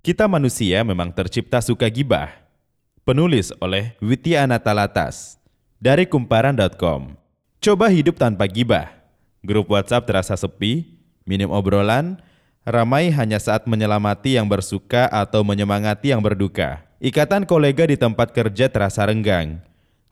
Kita manusia memang tercipta suka gibah. Penulis oleh Widya Natalatas dari kumparan.com. Coba hidup tanpa gibah. Grup WhatsApp terasa sepi, minim obrolan, ramai hanya saat menyelamati yang bersuka atau menyemangati yang berduka. Ikatan kolega di tempat kerja terasa renggang.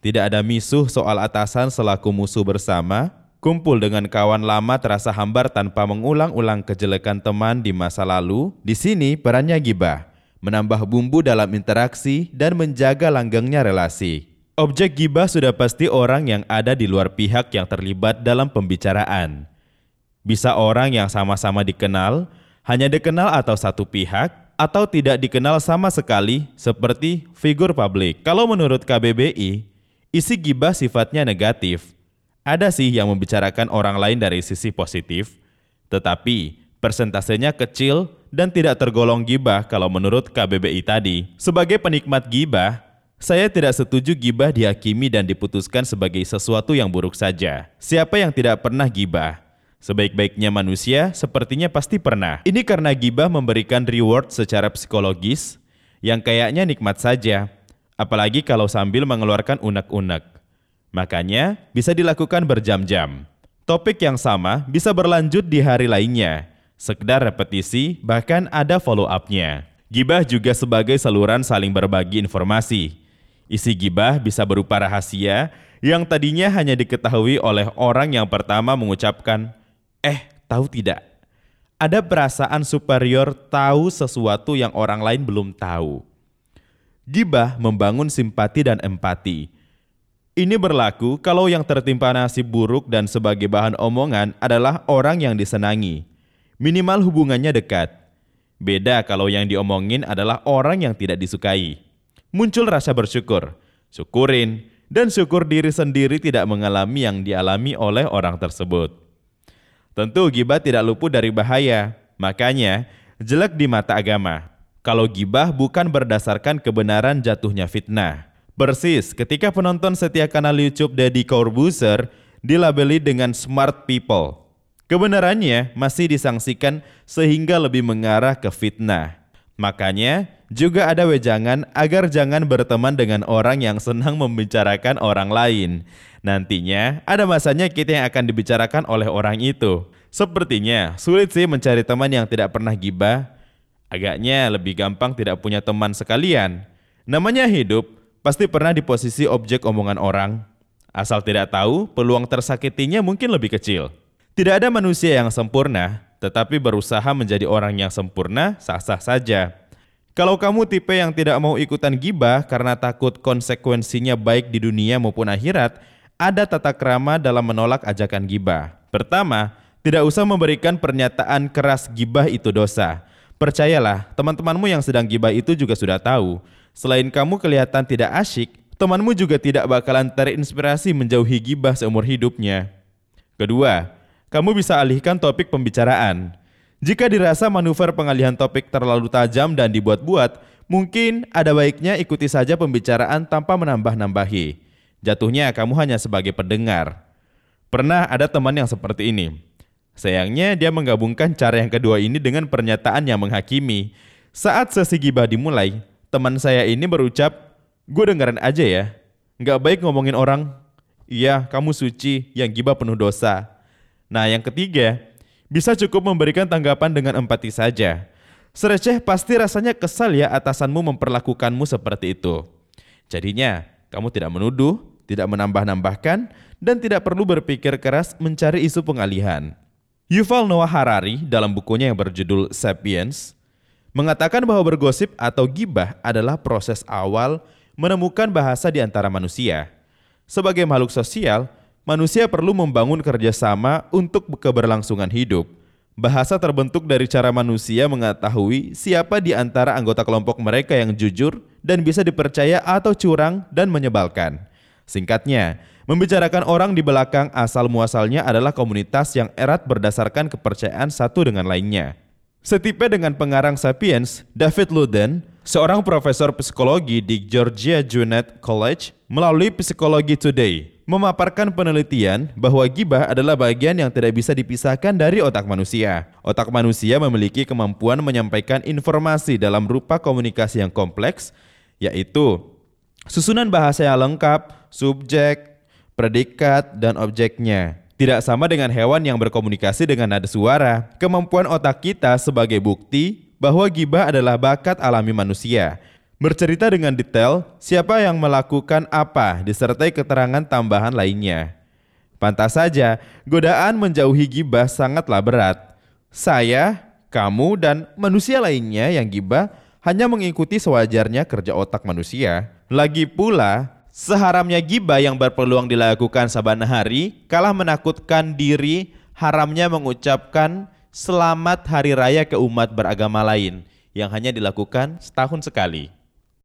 Tidak ada misuh soal atasan selaku musuh bersama, Kumpul dengan kawan lama terasa hambar tanpa mengulang-ulang kejelekan teman di masa lalu. Di sini perannya gibah, menambah bumbu dalam interaksi dan menjaga langgengnya relasi. Objek gibah sudah pasti orang yang ada di luar pihak yang terlibat dalam pembicaraan. Bisa orang yang sama-sama dikenal, hanya dikenal atau satu pihak, atau tidak dikenal sama sekali seperti figur publik. Kalau menurut KBBI, isi gibah sifatnya negatif, ada sih yang membicarakan orang lain dari sisi positif, tetapi persentasenya kecil dan tidak tergolong gibah kalau menurut KBBI tadi. Sebagai penikmat gibah, saya tidak setuju gibah dihakimi dan diputuskan sebagai sesuatu yang buruk saja. Siapa yang tidak pernah gibah? Sebaik-baiknya manusia, sepertinya pasti pernah. Ini karena gibah memberikan reward secara psikologis yang kayaknya nikmat saja, apalagi kalau sambil mengeluarkan unek-unek. Makanya bisa dilakukan berjam-jam. Topik yang sama bisa berlanjut di hari lainnya. Sekedar repetisi, bahkan ada follow up-nya. Gibah juga sebagai saluran saling berbagi informasi. Isi gibah bisa berupa rahasia yang tadinya hanya diketahui oleh orang yang pertama mengucapkan, "Eh, tahu tidak?" Ada perasaan superior tahu sesuatu yang orang lain belum tahu. Gibah membangun simpati dan empati ini berlaku kalau yang tertimpa nasib buruk dan sebagai bahan omongan adalah orang yang disenangi. Minimal hubungannya dekat. Beda kalau yang diomongin adalah orang yang tidak disukai. Muncul rasa bersyukur, syukurin, dan syukur diri sendiri tidak mengalami yang dialami oleh orang tersebut. Tentu gibah tidak luput dari bahaya, makanya jelek di mata agama. Kalau gibah bukan berdasarkan kebenaran jatuhnya fitnah. Persis ketika penonton setia kanal YouTube Deddy Corbuzier dilabeli dengan smart people. Kebenarannya masih disangsikan sehingga lebih mengarah ke fitnah. Makanya juga ada wejangan agar jangan berteman dengan orang yang senang membicarakan orang lain. Nantinya ada masanya kita yang akan dibicarakan oleh orang itu. Sepertinya sulit sih mencari teman yang tidak pernah gibah. Agaknya lebih gampang tidak punya teman sekalian. Namanya hidup, pasti pernah di posisi objek omongan orang. Asal tidak tahu, peluang tersakitinya mungkin lebih kecil. Tidak ada manusia yang sempurna, tetapi berusaha menjadi orang yang sempurna sah-sah saja. Kalau kamu tipe yang tidak mau ikutan gibah karena takut konsekuensinya baik di dunia maupun akhirat, ada tata krama dalam menolak ajakan gibah. Pertama, tidak usah memberikan pernyataan keras gibah itu dosa. Percayalah, teman-temanmu yang sedang gibah itu juga sudah tahu Selain kamu kelihatan tidak asyik, temanmu juga tidak bakalan terinspirasi menjauhi gibah seumur hidupnya. Kedua, kamu bisa alihkan topik pembicaraan. Jika dirasa manuver pengalihan topik terlalu tajam dan dibuat-buat, mungkin ada baiknya ikuti saja pembicaraan tanpa menambah-nambahi. Jatuhnya kamu hanya sebagai pendengar. Pernah ada teman yang seperti ini. Sayangnya dia menggabungkan cara yang kedua ini dengan pernyataan yang menghakimi. Saat sesi gibah dimulai, teman saya ini berucap, gue dengerin aja ya. Nggak baik ngomongin orang, iya kamu suci, yang gibah penuh dosa. Nah yang ketiga, bisa cukup memberikan tanggapan dengan empati saja. Sereceh pasti rasanya kesal ya atasanmu memperlakukanmu seperti itu. Jadinya, kamu tidak menuduh, tidak menambah-nambahkan, dan tidak perlu berpikir keras mencari isu pengalihan. Yuval Noah Harari dalam bukunya yang berjudul Sapiens mengatakan bahwa bergosip atau gibah adalah proses awal menemukan bahasa di antara manusia. Sebagai makhluk sosial, manusia perlu membangun kerjasama untuk keberlangsungan hidup. Bahasa terbentuk dari cara manusia mengetahui siapa di antara anggota kelompok mereka yang jujur dan bisa dipercaya atau curang dan menyebalkan. Singkatnya, membicarakan orang di belakang asal muasalnya adalah komunitas yang erat berdasarkan kepercayaan satu dengan lainnya. Setipe dengan pengarang Sapiens, David Luden, Seorang profesor psikologi di Georgia Junet College melalui Psikologi Today memaparkan penelitian bahwa gibah adalah bagian yang tidak bisa dipisahkan dari otak manusia. Otak manusia memiliki kemampuan menyampaikan informasi dalam rupa komunikasi yang kompleks, yaitu susunan bahasa yang lengkap, subjek, predikat, dan objeknya. Tidak sama dengan hewan yang berkomunikasi dengan nada suara. Kemampuan otak kita sebagai bukti bahwa gibah adalah bakat alami manusia Bercerita dengan detail siapa yang melakukan apa disertai keterangan tambahan lainnya. Pantas saja, godaan menjauhi gibah sangatlah berat. Saya, kamu, dan manusia lainnya yang gibah hanya mengikuti sewajarnya kerja otak manusia. Lagi pula, seharamnya gibah yang berpeluang dilakukan saban hari, kalah menakutkan diri haramnya mengucapkan selamat hari raya ke umat beragama lain yang hanya dilakukan setahun sekali.